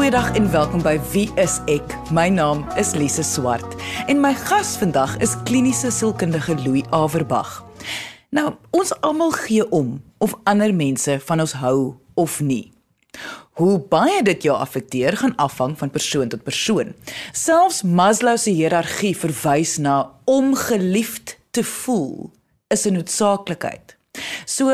Goeiedag en welkom by Wie is ek? My naam is Lise Swart en my gas vandag is kliniese sielkundige Louis Averbag. Nou, ons almal gee om of ander mense van ons hou of nie. Hoe baie dit jou affekteer gaan afhang van persoon tot persoon. Selfs Maslow se hiërargie verwys na om geliefd te voel is 'n noodsaaklikheid. So,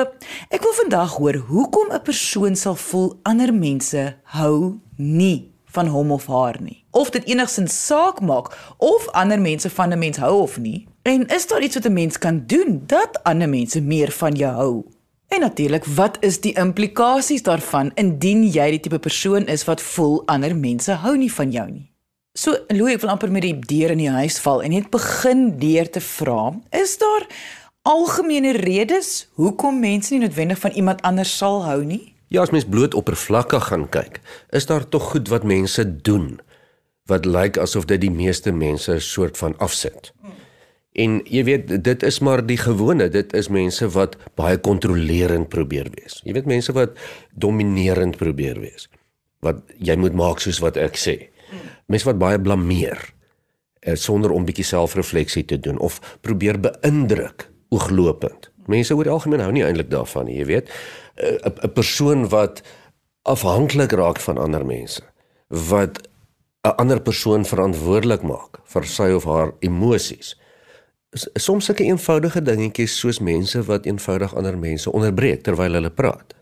ek wil vandag hoor hoekom 'n persoon sal voel ander mense hou nie van hom of haar nie. Of dit enigsins saak maak of ander mense van 'n mens hou of nie. En is daar iets wat 'n mens kan doen dat ander mense meer van jou hou? En natuurlik, wat is die implikasies daarvan indien jy die tipe persoon is wat voel ander mense hou nie van jou nie? So, Louis, ek wil amper met die deur in die huis val en net begin deur te vra, is daar algemene redes hoekom mense nie noodwendig van iemand anders sal hou nie? Ja, as mens bloot oppervlakkig gaan kyk, is daar tog goed wat mense doen wat lyk asof dit die meeste mense 'n soort van afsit. En jy weet, dit is maar die gewone, dit is mense wat baie kontrolerend probeer wees. Jy weet mense wat dominerend probeer wees. Wat jy moet maak soos wat ek sê. Mense wat baie blameer eh, sonder om bietjie selfrefleksie te doen of probeer beïndruk ooglopend. Mense oor die algemeen hou nie eintlik daarvan nie, jy weet. 'n 'n persoon wat afhanklik raak van ander mense, wat 'n ander persoon verantwoordelik maak vir sy of haar emosies. Soms sulke eenvoudige dingetjies soos mense wat eenvoudig ander mense onderbreek terwyl hulle praat.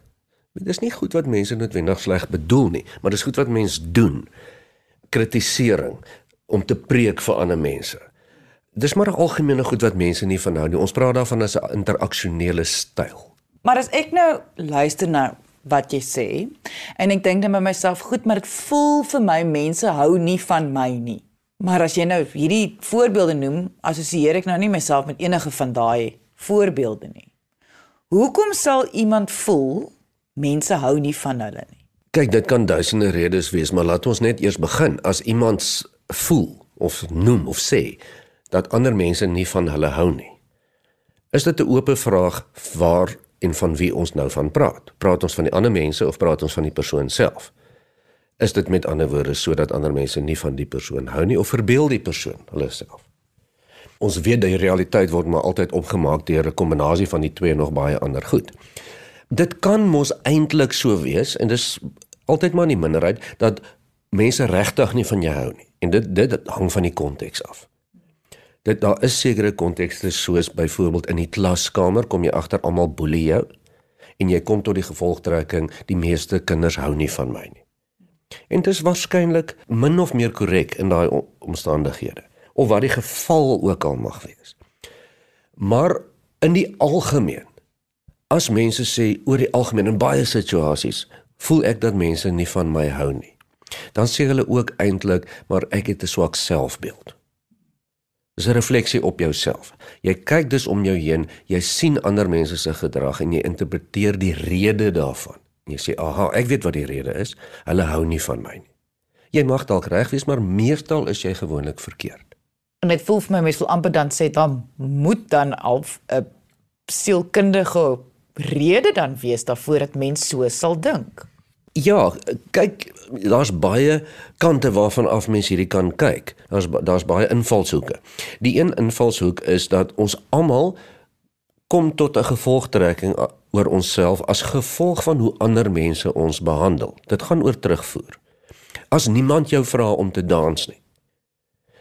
Dit is nie goed wat mense noodwendig sleg bedoel nie, maar dis goed wat mense doen. Kritisering om te preek vir ander mense. Dis maar 'n algemene goed wat mense nie van hou nie. Ons praat daarvan as 'n interaksionele styl. Maar as ek nou luister na wat jy sê en ek dink net by myself, goed, maar dit voel vir my mense hou nie van my nie. Maar as jy nou hierdie voorbeelde noem, assosieer ek nou nie myself met enige van daai voorbeelde nie. Hoekom sal iemand voel mense hou nie van hulle nie? Kyk, dit kan duisende redes wees, maar laat ons net eers begin. As iemand voel of noem of sê dat ander mense nie van hulle hou nie. Is dit 'n oop vraag waar en van wie ons nou van praat? Praat ons van die ander mense of praat ons van die persoon self? Is dit met ander woorde sodat ander mense nie van die persoon hou nie of verbeel die persoon hulle self? Ons weet dat die realiteit word maar altyd opgemaak deur 'n kombinasie van die twee en nog baie ander goed. Dit kan mos eintlik so wees en dis altyd maar in die minderheid dat mense regtig nie van jou hou nie. En dit dit hang van die konteks af. Dit daar is sekere kontekste soos byvoorbeeld in die klaskamer kom jy agter almal boelie jou en jy kom tot die gevolgtrekking die meeste kinders hou nie van my nie. En dit is waarskynlik min of meer korrek in daai omstandighede of wat die geval ook al mag wees. Maar in die algemeen as mense sê oor die algemeen in baie situasies voel ek dat mense nie van my hou nie. Dan sê hulle ook eintlik maar ek het 'n swak selfbeeld. Dis 'n refleksie op jouself. Jy kyk dus om jou heen, jy sien ander mense se gedrag en jy interpreteer die rede daarvan. En jy sê, "Aha, ek weet wat die rede is. Hulle hou nie van my nie." Jy mag dalk reg wees, maar meestal is jy gewoonlik verkeerd. En dit voel vir my mens wil amper dan sê dan moet dan al 'n sielkundige rede dan wees daarvoor dat mens so sal dink. Ja, kyk, daar's baie kante waarvan af mens hierdie kan kyk. Daar's daar's baie invalshoeke. Die een invalshoek is dat ons almal kom tot 'n gevolgtrekking oor onsself as gevolg van hoe ander mense ons behandel. Dit gaan oor terugvoer. As niemand jou vra om te dans nie.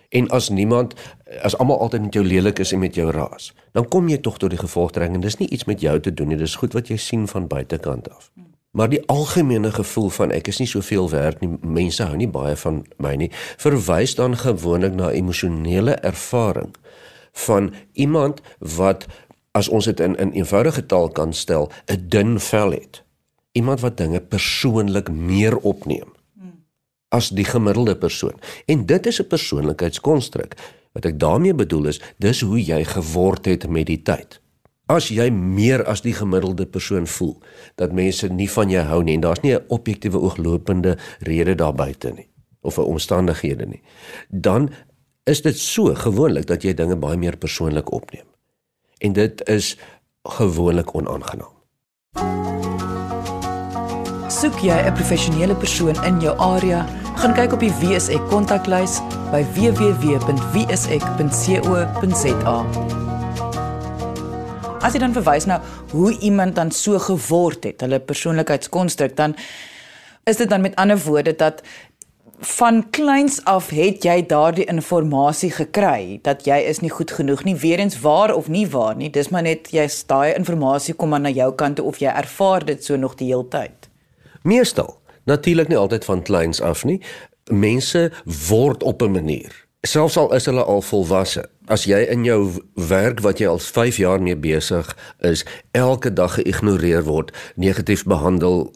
En as niemand as almal altyd met jou lelik is en met jou raas, dan kom jy tog tot die gevolgtrekking. Dis nie iets met jou te doen nie, dis goed wat jy sien van buitekant af. Maar die algemene gevoel van ek is nie soveel werd nie, mense hou nie baie van my nie, verwys dan gewoonlik na emosionele ervaring van iemand wat as ons dit in 'n eenvoudige taal kan stel, 'n dun vel het. Iemand wat dinge persoonlik meer opneem as die gemiddelde persoon. En dit is 'n persoonlikheidskonstruk. Wat ek daarmee bedoel is, dis hoe jy geword het met die tyd. As jy meer as die gemiddelde persoon voel dat mense nie van jou hou nie en daar's nie 'n objektiewe ooglopende rede daar buite nie of 'n omstandighede nie, dan is dit so gewoonlik dat jy dinge baie meer persoonlik opneem. En dit is gewoonlik onaangenaam. Soek jy 'n professionele persoon in jou area? Gaan kyk op die WSE kontaklys by www.wse.co.za. As jy dan verwys na hoe iemand dan so geword het, hulle persoonlikheidskonstruk, dan is dit dan met ander woorde dat van kleins af het jy daardie inligting gekry dat jy is nie goed genoeg nie weer eens waar of nie waar nie. Dis maar net jy daai inligting kom maar na jou kant of jy ervaar dit so nog die hele tyd. Meestal natuurlik nie altyd van kleins af nie. Mense word op 'n manier selfs al is hulle al volwasse as jy in jou werk wat jy al 5 jaar mee besig is, elke dag geïgnoreer word, negatief behandel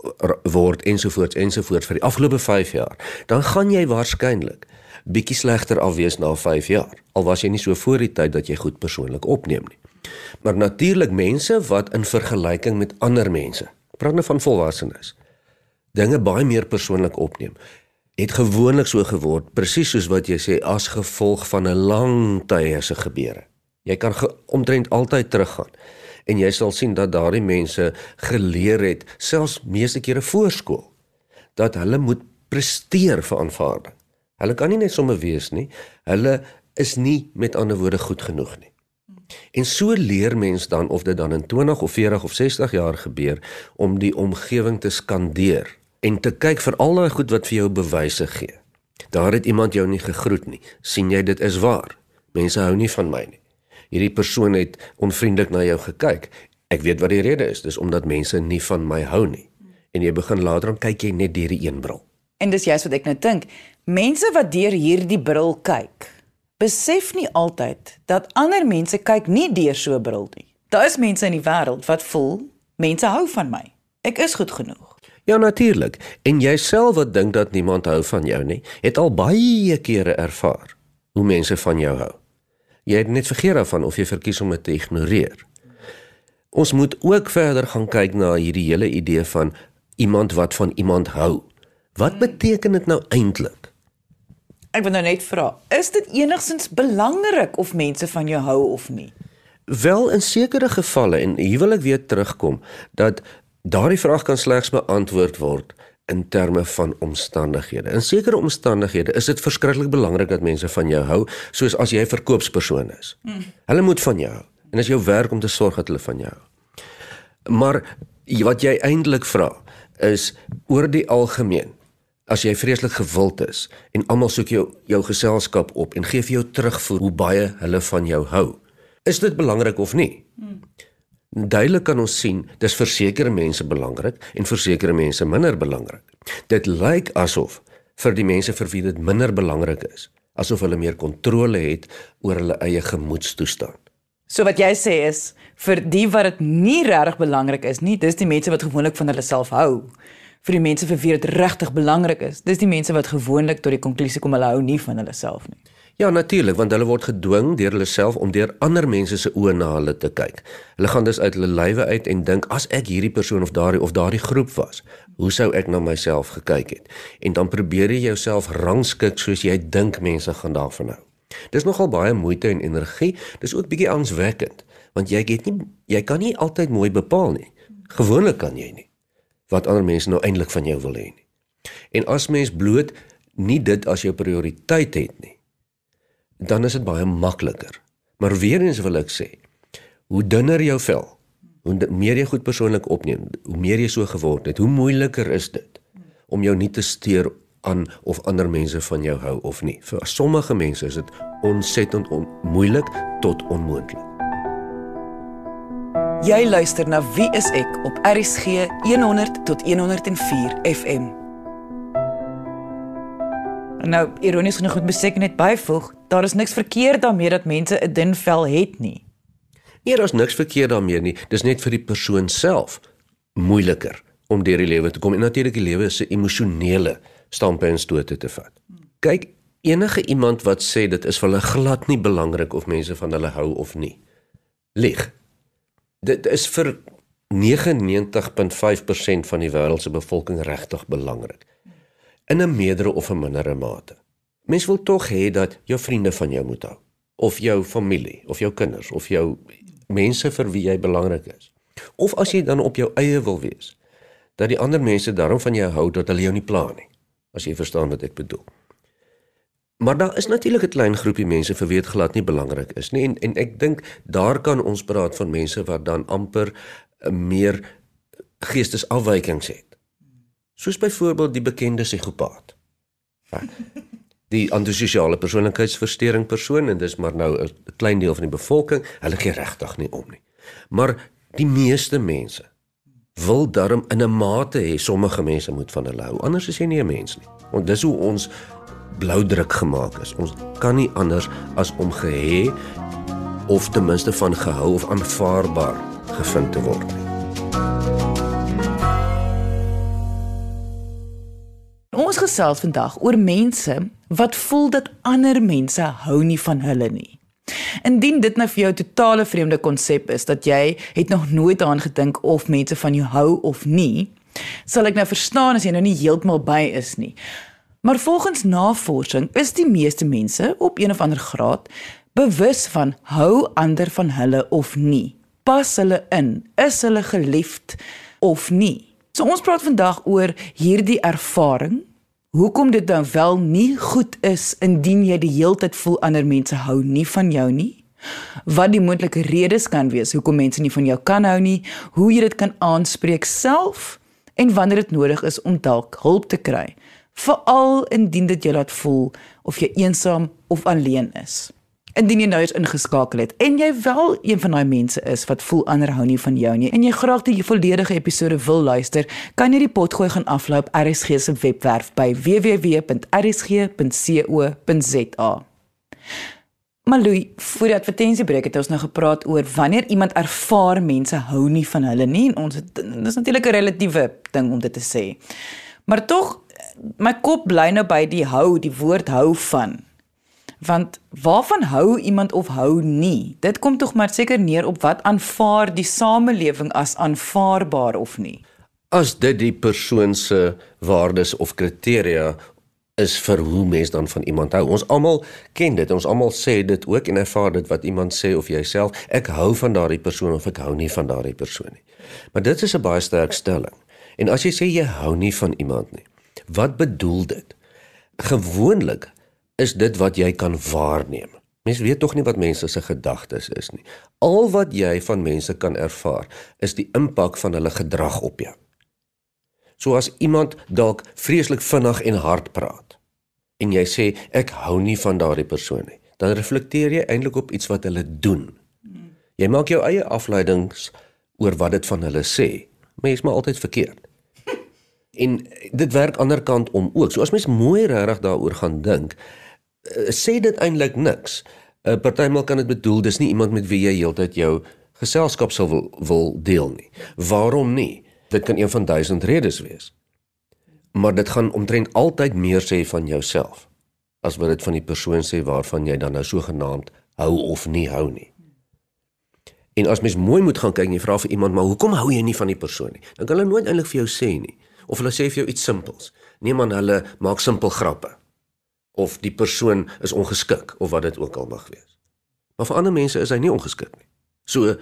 word ensovoorts ensovoorts vir die afgelope 5 jaar, dan gaan jy waarskynlik bietjie slegter afwees na 5 jaar. Al was jy nie so voor die tyd dat jy goed persoonlik opneem nie. Maar natuurlik mense wat in vergelyking met ander mense, praat nou van volwassenes, dinge baie meer persoonlik opneem het gewoonlik so geword presies soos wat jy sê as gevolg van 'n lang tye se gebeure. Jy kan ge, omtrent altyd teruggaan en jy sal sien dat daardie mense geleer het selfs meeste kere voorskool dat hulle moet presteer vir aanvaarding. Hulle kan nie net sommer wees nie. Hulle is nie met ander woorde goed genoeg nie. En so leer mens dan of dit dan in 20 of 40 of 60 jaar gebeur om die omgewing te skandeer en te kyk vir al daai goed wat vir jou bewyse gee. Daar het iemand jou nie gegroet nie. sien jy dit is waar? Mense hou nie van my nie. Hierdie persoon het onvriendelik na jou gekyk. Ek weet wat die rede is. Dis omdat mense nie van my hou nie. En jy begin later dan kyk jy net deur die een bril. En dis juist wat ek nou dink. Mense wat deur hierdie bril kyk, besef nie altyd dat ander mense kyk nie deur so 'n bril nie. Daar is mense in die wêreld wat voel mense hou van my. Ek is goed genoeg. Ja natuurlik. En jouself wat dink dat niemand hou van jou nie, het al baie kere ervaar hoe mense van jou hou. Jy het net vergeet daarvan of jy verkies om dit te ignoreer. Ons moet ook verder gaan kyk na hierdie hele idee van iemand wat van iemand hou. Wat beteken dit nou eintlik? Ek wil nou net vra, is dit enigstens belangrik of mense van jou hou of nie? Wel in sekere gevalle en hier wil ek weer terugkom dat Daardie vraag kan slegs beantwoord word in terme van omstandighede. In sekere omstandighede is dit verskriklik belangrik dat mense van jou hou, soos as jy 'n verkoopspersoon is. Mm. Hulle moet van jou hou en is jou werk om te sorg dat hulle van jou hou. Maar wat jy eintlik vra is oor die algemeen as jy vreeslik gewild is en almal soek jou jou geselskap op en gee vir jou terugvoer hoe baie hulle van jou hou. Is dit belangrik of nie? Mm. Duidelik kan ons sien dis vir sekere mense belangrik en vir sekere mense minder belangrik. Dit lyk asof vir die mense vir wie dit minder belangrik is, asof hulle meer kontrole het oor hulle eie gemoedstoestand. So wat jy sê is vir die wat dit nie regtig belangrik is nie, dis die mense wat gewoonlik van hulle self hou. Vir die mense vir wie dit regtig belangrik is, dis die mense wat gewoonlik tot die konklusie kom hulle hou nie van hulle self nie. Ja, natuurlik, want hulle word gedwing deur hulle self om deur ander mense se oë na hulle te kyk. Hulle gaan dus uit hulle lywe uit en dink as ek hierdie persoon of daardie of daardie groep was, hoe sou ek na myself gekyk het? En dan probeer jy jouself rangskik soos jy dink mense gaan daarvan hou. Dis nogal baie moeite en energie. Dis ook bietjie angswekkend, want jy het nie jy kan nie altyd mooi bepaal nie. Gewoonlik kan jy nie wat ander mense nou eintlik van jou wil hê nie. En as mens bloot nie dit as jou prioriteit het nie, dan is dit baie makliker. Maar weer eens wil ek sê, hoe dunner jou vel, hoe meer jy goed persoonlik opneem, hoe meer jy so geword het, hoe moeiliker is dit om jou nie te steur aan of ander mense van jou hou of nie. Vir sommige mense is dit ontsettend on moeilik tot onmoontlik. Jy luister na Wie is ek op RCG 100 tot 104 FM. Nou ironies genoeg moet beseker net byvoeg, daar is niks verkeerd daarmee dat mense 'n dun vel het nie. Nee, daar's niks verkeerd daarmee nie. Dis net vir die persoon self moeiliker om deur die lewe te kom en natuurlik die lewe 'n emosionele stampe en stote te vat. Kyk, enige iemand wat sê dit is vir hulle glad nie belangrik of mense van hulle hou of nie, lieg. Dit is vir 99.5% van die wêreld se bevolking regtig belangrik in 'n meerdere of 'n mindere mate. Mens wil tog hê dat jou vriende van jou moet hou of jou familie of jou kinders of jou mense vir wie jy belangrik is. Of as jy dan op jou eie wil wees, dat die ander mense daarom van jou hou dat hulle jou nie pla nie. As jy verstaan wat ek bedoel. Maar daar is natuurlik 'n klein groepie mense vir wie dit glad nie belangrik is nie en en ek dink daar kan ons praat van mense wat dan amper meer geestesafwykings het. Soos byvoorbeeld die bekende psigopaat. Die antisosiale persoonlikheidsversteuring persoon en dis maar nou 'n klein deel van die bevolking, hulle gee regtig nie om nie. Maar die meeste mense wil darm in 'n mate hê sommige mense moet van hulle hou. Anders is jy nie 'n mens nie. Want dis hoe ons bloudruk gemaak is. Ons kan nie anders as om gehê of ten minste van gehou of aanvaarbaar gevind te word nie. Ons gesels vandag oor mense wat voel dat ander mense hou nie van hulle nie. Indien dit nou vir jou 'n totale vreemde konsep is dat jy het nog nooit daaraan gedink of mense van jou hou of nie, sal ek nou verstaan as jy nou nie heeltemal by is nie. Maar volgens navorsing is die meeste mense op een of ander graad bewus van hou ander van hulle of nie. Pas hulle in, is hulle geliefd of nie. So ons praat vandag oor hierdie ervaring. Hoekom dit dan wel nie goed is indien jy die hele tyd voel ander mense hou nie van jou nie? Wat die moontlike redes kan wees hoekom mense nie van jou kan hou nie, hoe jy dit kan aanspreek self en wanneer dit nodig is om dalk hulp te kry veral indien dit jou laat voel of jy eensaam of alleen is. Indien jy nou eens ingeskakel het en jy wel een van daai mense is wat voel ander hou nie van jou nie en jy graag die volledige episode wil luister, kan jy die potgooi gaan afloop RSG se webwerf by www.rsg.co.za. Malou, voor die advertensiebreek het ons nou gepraat oor wanneer iemand ervaar mense hou nie van hulle nie en ons het dis natuurlik 'n relatiewe ding om dit te sê. Maar tog my kop bly nou by die hou, die woord hou van. Want waarvan hou iemand of hou nie? Dit kom tog maar seker neer op wat aanvaar die samelewing as aanvaarbaar of nie. As dit die persoon se waardes of kriteria is vir hoe mens dan van iemand hou. Ons almal ken dit. Ons almal sê dit ook en ervaar dit wat iemand sê of jouself, ek hou van daardie persoon of ek hou nie van daardie persoon nie. Maar dit is 'n baie sterk stelling. En as jy sê jy hou nie van iemand nie, Wat bedoel dit? Gewoonlik is dit wat jy kan waarneem. Mense weet tog nie wat mense se gedagtes is nie. Al wat jy van mense kan ervaar, is die impak van hulle gedrag op jou. So as iemand dalk vreeslik vinnig en hard praat en jy sê ek hou nie van daardie persoon nie, dan reflekteer jy eintlik op iets wat hulle doen. Jy maak jou eie afleidings oor wat dit van hulle sê. Mense maar altyd verkeerd. En dit werk ander kant om ook. So as mens mooi regtig daaroor gaan dink, uh, sê dit eintlik niks. uh, Partymal kan dit bedoel dis nie iemand met wie jy heeltyd jou geselskap sou wil, wil deel nie. Waarom nie? Dit kan een van duisend redes wees. Maar dit gaan omtrent altyd meer sê van jouself as wat dit van die persoon sê waarvan jy dan nou sogenaamd hou of nie hou nie. En as mens mooi moet gaan kyk en jy vra vir iemand maar hoekom hou jy nie van die persoon nie? Dan kan hulle nooit eintlik vir jou sê nie of hulle sê vir jou iets simpels. Neem aan hulle maak simpel grappe of die persoon is ongeskik of wat dit ook al mag wees. Maar vir ander mense is hy nie ongeskik nie. So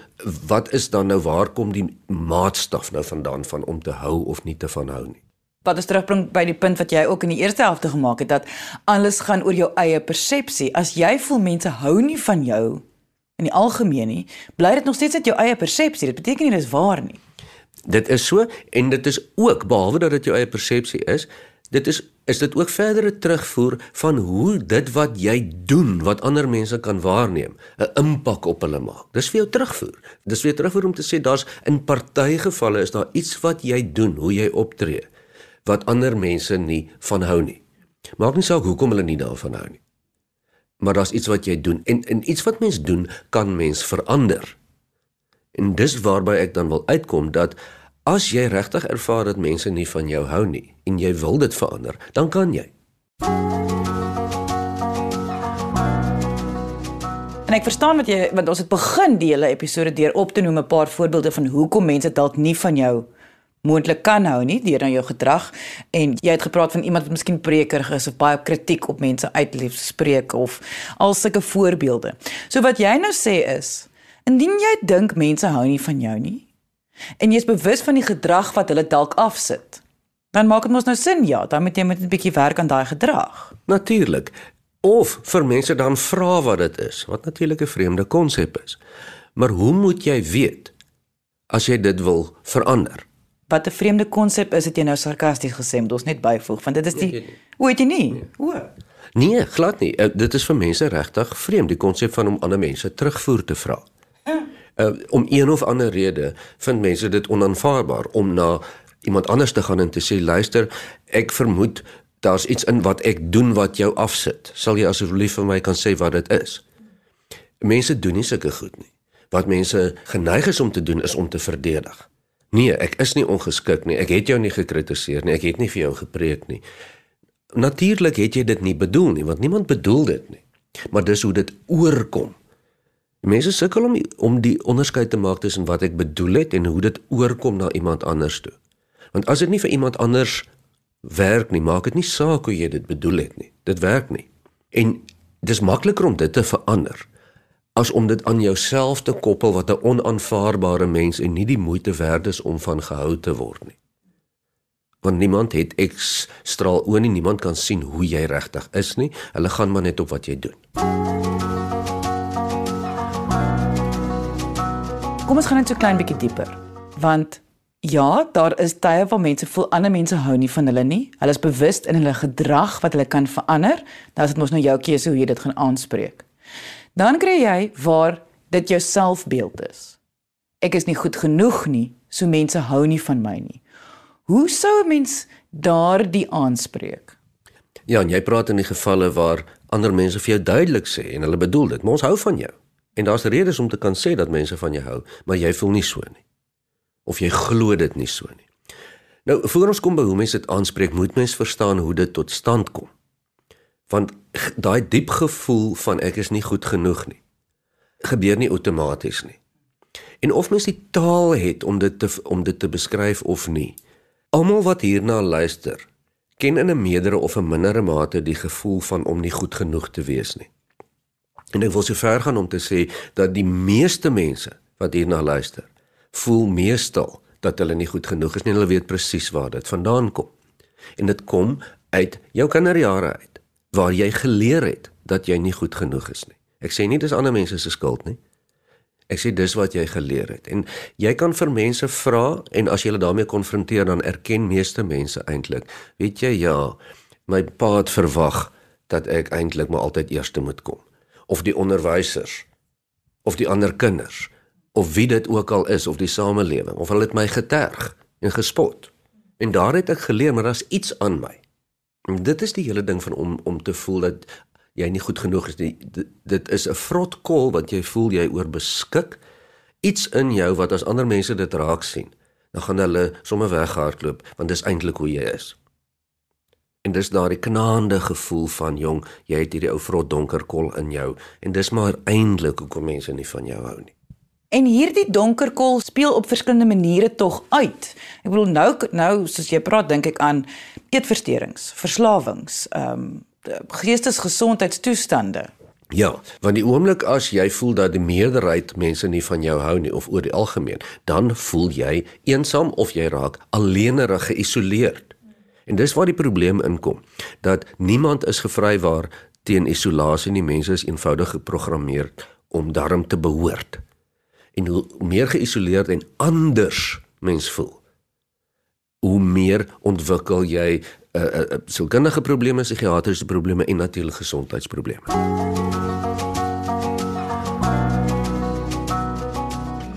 wat is dan nou waar kom die maatstaf nou vandaan van om te hou of nie te van hou nie? Wat is terugbring by die punt wat jy ook in die eerste helfte gemaak het dat alles gaan oor jou eie persepsie. As jy voel mense hou nie van jou in die algemeen nie, bly dit nog steeds uit jou eie persepsie. Dit beteken nie dis waar nie. Dit is so en dit is ook behalwe dat dit jou eie persepsie is, dit is is dit ook verdere terugvoer van hoe dit wat jy doen wat ander mense kan waarneem, 'n impak op hulle maak. Dis vir jou terugvoer. Dis weer terugvoer om te sê daar's in party gevalle is daar iets wat jy doen, hoe jy optree wat ander mense nie van hou nie. Maak nie saak hoekom hulle nie daarvan hou nie. Maar daar's iets wat jy doen en en iets wat mens doen kan mens verander. En dis waarby ek dan wil uitkom dat as jy regtig ervaar dat mense nie van jou hou nie en jy wil dit verander, dan kan jy. En ek verstaan wat jy want ons het begin die hele episode deur op te noem 'n paar voorbeelde van hoekom mense dalk nie van jou moontlik kan hou nie deur aan jou gedrag en jy het gepraat van iemand wat miskien prekerig is of baie kritiek op mense uitlief spreek of al sulke voorbeelde. So wat jy nou sê is Indien jy dink mense hou nie van jou nie, en jy's bewus van die gedrag wat hulle dalk afsit, dan maak dit mos nou sin ja, dan moet jy met 'n bietjie werk aan daai gedrag. Natuurlik. Of vir mense dan vra wat dit is, wat natuurlik 'n vreemde konsep is. Maar hoe moet jy weet as jy dit wil verander? Wat 'n vreemde konsep is, het jy nou sarkasties gesê, moet ons net byvoeg, want dit is die Nee, O, het jy nie? O. Nee, glad nie. Uh, dit is vir mense regtig vreemd die konsep van om ander mense terugvoer te vra. Uh, om een of ander rede vind mense dit onaanvaarbaar om na iemand anders te gaan en te sê luister, ek vermoed daar's iets in wat ek doen wat jou afsit. Sal jy asseblief vir my kan sê wat dit is? Mense doen nie sulke goed nie. Wat mense geneig is om te doen is om te verdedig. Nee, ek is nie ongeskik nie. Ek het jou nie gekritiseer nie. Ek het nie vir jou gepreek nie. Natuurlik het jy dit nie bedoel nie, want niemand bedoel dit nie. Maar dis hoe dit oorkom. Mense sukkel om om die onderskeid te maak tussen wat ek bedoel het en hoe dit oorkom na iemand anders toe. Want as dit nie vir iemand anders werk nie, maak dit nie saak hoe jy dit bedoel het nie. Dit werk nie. En dis makliker om dit te verander as om dit aan jouself te koppel wat 'n onaanvaarbare mens en nie die moeite werd is om van gehou te word nie. Want niemand het eks straal oë nie, niemand kan sien hoe jy regtig is nie. Hulle gaan maar net op wat jy doen. Kom ons gaan net so klein bietjie dieper. Want ja, daar is tye waar mense voel ander mense hou nie van hulle nie. Hulle is bewus in hulle gedrag wat hulle kan verander. Dan is dit mos nou jou keuse hoe jy dit gaan aanspreek. Dan kry jy waar dit jou selfbeeld is. Ek is nie goed genoeg nie, so mense hou nie van my nie. Hoe sou 'n mens daardie aanspreek? Ja, en jy praat in die gevalle waar ander mense vir jou duidelik sê en hulle bedoel dit, maar ons hou van jou. En daar's redes om te kan sê dat mense van jou hou, maar jy voel nie so nie. Of jy glo dit nie so nie. Nou, voor ons kom by hoe mense dit aanspreek, moet mens verstaan hoe dit tot stand kom. Want daai diep gevoel van ek is nie goed genoeg nie, gebeur nie outomaties nie. En of mens die taal het om dit te om dit te beskryf of nie. Almal wat hierna luister, ken in 'n meerdere of 'n mindere mate die gevoel van om nie goed genoeg te wees nie. En ek wil so ver gaan om te sê dat die meeste mense wat hierna luister, voel meestal dat hulle nie goed genoeg is nie hulle weet presies waar dit vandaan kom. En dit kom uit jou kinderjare uit waar jy geleer het dat jy nie goed genoeg is nie. Ek sê nie dis ander mense se skuld nie. Ek sê dis wat jy geleer het. En jy kan vir mense vra en as jy hulle daarmee konfronteer dan erken meeste mense eintlik, weet jy ja, my pa het verwag dat ek eintlik maar altyd eerste moet kom of die onderwysers of die ander kinders of wie dit ook al is of die samelewing of hulle het my geterg en gespot. En daar het ek geleer maar daar's iets aan my. En dit is die hele ding van om om te voel dat jy nie goed genoeg is nie. Dit, dit is 'n vrot kol wat jy voel jy oorbeskik. Iets in jou wat as ander mense dit raak sien, dan gaan hulle sommer weghardloop want dis eintlik hoe jy is. En dis daardie knaande gevoel van jong, jy het hierdie ou vrot donker kol in jou en dis maar eintlik hoekom mense nie van jou hou nie. En hierdie donker kol speel op verskillende maniere tog uit. Ek bedoel nou nou soos jy praat dink ek aan eetversteurings, verslawings, ehm um, geestesgesondheidstoestande. Ja, want die oomblik as jy voel dat die meerderheid mense nie van jou hou nie of oor die algemeen, dan voel jy eensaam of jy raak alleenerig geïsoleerd. En dis waar die probleem inkom, dat niemand is gevrywaar teen isolasie nie. Mense is eenvoudig geprogrammeer om daarom te behoort. En hoe meer geïsoleerd en anders mens voel, hoe meer ontwikkel jy uh, uh, sielkundige probleme, psigiatriese probleme en natuurlik gesondheidsprobleme.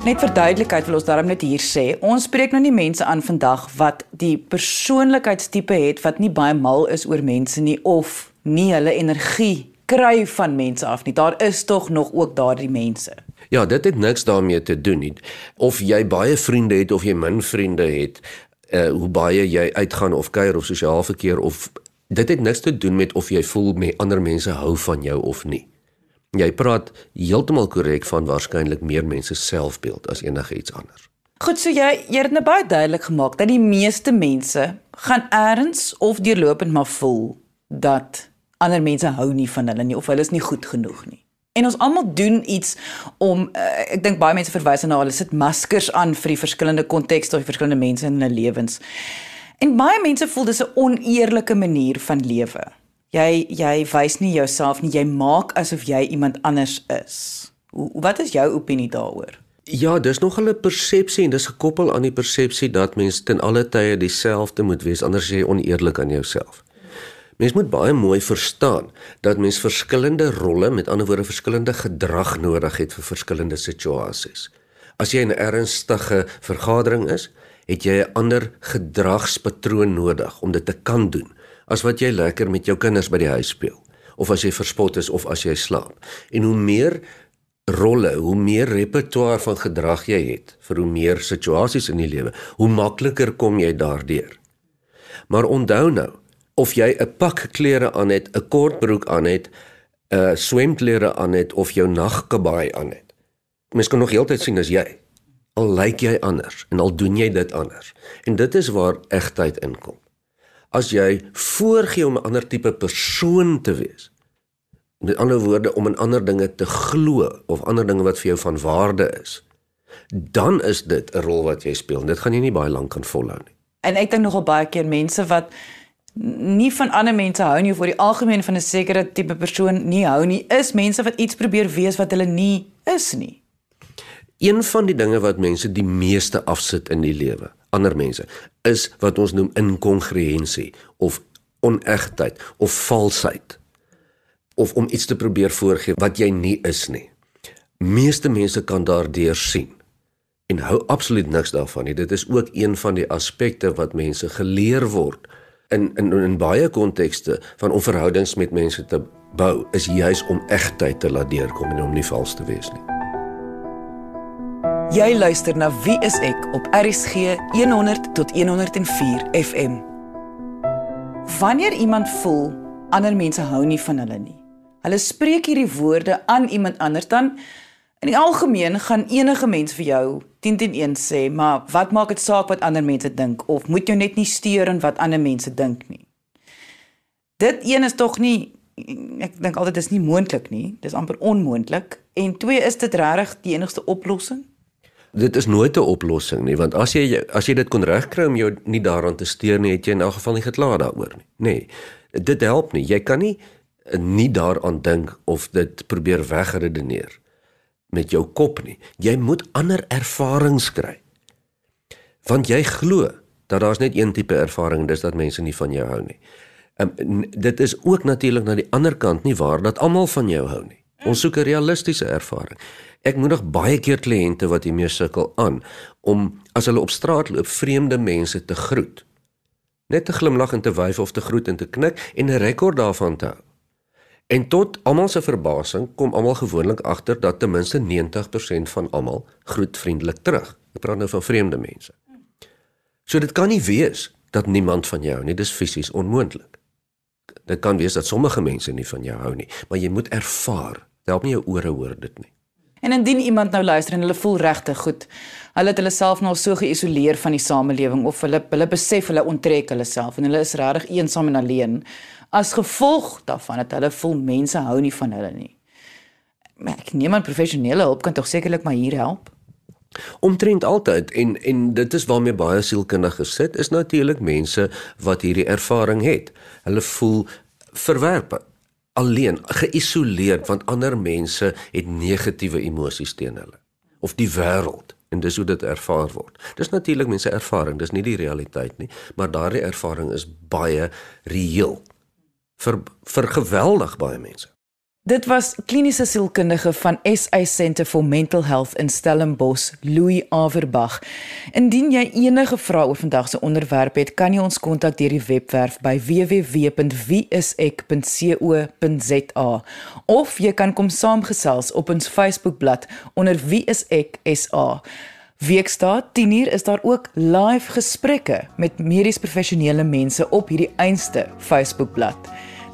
Net vir duidelikheid wil ons daarom net hier sê, ons spreek nou nie mense aan vandag wat die persoonlikheidstipe het wat nie baie mal is oor mense nie of nie hulle energie kry van mense af nie. Daar is tog nog ook daardie mense. Ja, dit het niks daarmee te doen nie. Of jy baie vriende het of jy min vriende het, uh hoe baie jy uitgaan of kuier of sosiaal verkeer of dit het niks te doen met of jy voel met ander mense hou van jou of nie. Jy praat heeltemal korrek van waarskynlik meer mense selfbeeld as enige iets anders. Goed, so jy jy het dit nou baie duidelik gemaak dat die meeste mense gaan eers of deurlopend maar voel dat ander mense hou nie van hulle nie of hulle is nie goed genoeg nie. En ons almal doen iets om uh, ek dink baie mense verwys na hulle sit maskers aan vir die verskillende kontekste of die verskillende mense in hulle lewens. En baie mense voel dis 'n oneerlike manier van lewe. Jy jy wys nie jouself nie, jy maak asof jy iemand anders is. Hoe wat is jou opinie daaroor? Ja, dis nog 'n persepsie en dis gekoppel aan die persepsie dat mens ten alle tye dieselfde moet wees anders jy oneerlik aan jouself. Mens moet baie mooi verstaan dat mens verskillende rolle, met ander woorde verskillende gedrag nodig het vir verskillende situasies. As jy in 'n ernstige vergadering is, het jy 'n ander gedragspatroon nodig om dit te kan doen as wat jy lekker met jou kinders by die huis speel of as jy verspot is of as jy slaap. En hoe meer rolle, hoe meer repertoire van gedrag jy het vir hoe meer situasies in die lewe, hoe makliker kom jy daardeur. Maar onthou nou, of jy 'n pak klere aan het, 'n kort broek aan het, 'n swemklere aan het of jou nagkabaai aan het. Mens kan nog heeltyd sien as jy al lyk jy anders en al doen jy dit anders. En dit is waar egtheid inkom. As jy voorgee om 'n ander tipe persoon te wees, met ander woorde om in ander dinge te glo of ander dinge wat vir jou van waarde is, dan is dit 'n rol wat jy speel. Dit gaan jy nie baie lank kan volhou nie. En ek dink nogal baie keer mense wat nie van ander mense hou nie of oor die algemeen van 'n sekere tipe persoon nie hou nie, is mense wat iets probeer wees wat hulle nie is nie. Een van die dinge wat mense die meeste afsit in die lewe, ander mense, is wat ons noem inkongruensie of onegtheid of valsheid of om iets te probeer voorgee wat jy nie is nie. Meeste mense kan daardeur sien en hou absoluut niks daarvan nie. Dit is ook een van die aspekte wat mense geleer word in in in baie kontekste van om verhoudings met mense te bou is juis om egtheid te laat deurkom en om nie vals te wees nie. Jy luister na Wie is ek op RCG 100 tot 104 FM. Wanneer iemand voel ander mense hou nie van hulle nie, Hulle spreek hierdie woorde aan iemand anders dan in die algemeen gaan enige mens vir jou 10 teen 1 sê, maar wat maak dit saak wat ander mense dink of moet jy net nie steur in wat ander mense dink nie. Dit een is tog nie ek dink altyd dis nie moontlik nie. Dis amper onmoontlik. En twee is dit regtig die enigste oplossing? Dit is nooit 'n oplossing nie, want as jy as jy dit kon regkry om jou nie daaraan te steur nie, het jy in elk geval nie geklaar daaroor nie. Nee. Dit help nie. Jy kan nie nie daaraan dink of dit probeer wegredeneer met jou kop nie. Jy moet ander ervarings kry. Want jy glo dat daar's net een tipe ervaring, dis dat mense nie van jou hou nie. Um, dit is ook natuurlik na die ander kant nie waar dat almal van jou hou nie. Ons soek 'n realistiese ervaring. Ek moedig baie keer kliënte wat hiermee sukkel aan om as hulle op straat loop vreemde mense te groet. Net te glimlag en te wyf of te groet en te knik en 'n rekord daarvan te hou. En tot almal se verbasing kom almal gewoonlik agter dat ten minste 90% van almal groet vriendelik terug. Ek praat nou van vreemde mense. So dit kan nie wees dat niemand van jou nie, dis fisies onmoontlik. Dit kan wees dat sommige mense nie van jou hou nie, maar jy moet ervaar. Help nie jou ore hoor dit nie. En indien iemand nou luister en hulle voel regtig goed, hulle het hulle self nou so geïsoleer van die samelewing of hulle hulle besef hulle onttrek hulle self en hulle is regtig eensaam en alleen as gevolg daarvan dat hulle voel mense hou nie van hulle nie. Ek neem aan professionele hulp kan tog sekerlik maar hier help. Omtrent altyd en en dit is waarmee baie sielkundiges sit is natuurlik mense wat hierdie ervaring het. Hulle voel verwerp, alleen, geïsoleerd want ander mense het negatiewe emosies teen hulle of die wêreld en dis hoe dit ervaar word. Dis natuurlik mense ervaring, dis nie die realiteit nie, maar daardie ervaring is baie reëel vir vir geweldig baie mense. Dit was kliniese sielkundige van SA Centre for Mental Health in Stellenbosch, Louis Averbag. Indien jy enige vrae oor vandag se onderwerp het, kan jy ons kontak deur die webwerf by www.wieisek.co.za of jy kan kom saamgesels op ons Facebookblad onder wieisek.sa. Weekdae 10uur is daar ook live gesprekke met medies professionele mense op hierdie einste Facebookblad.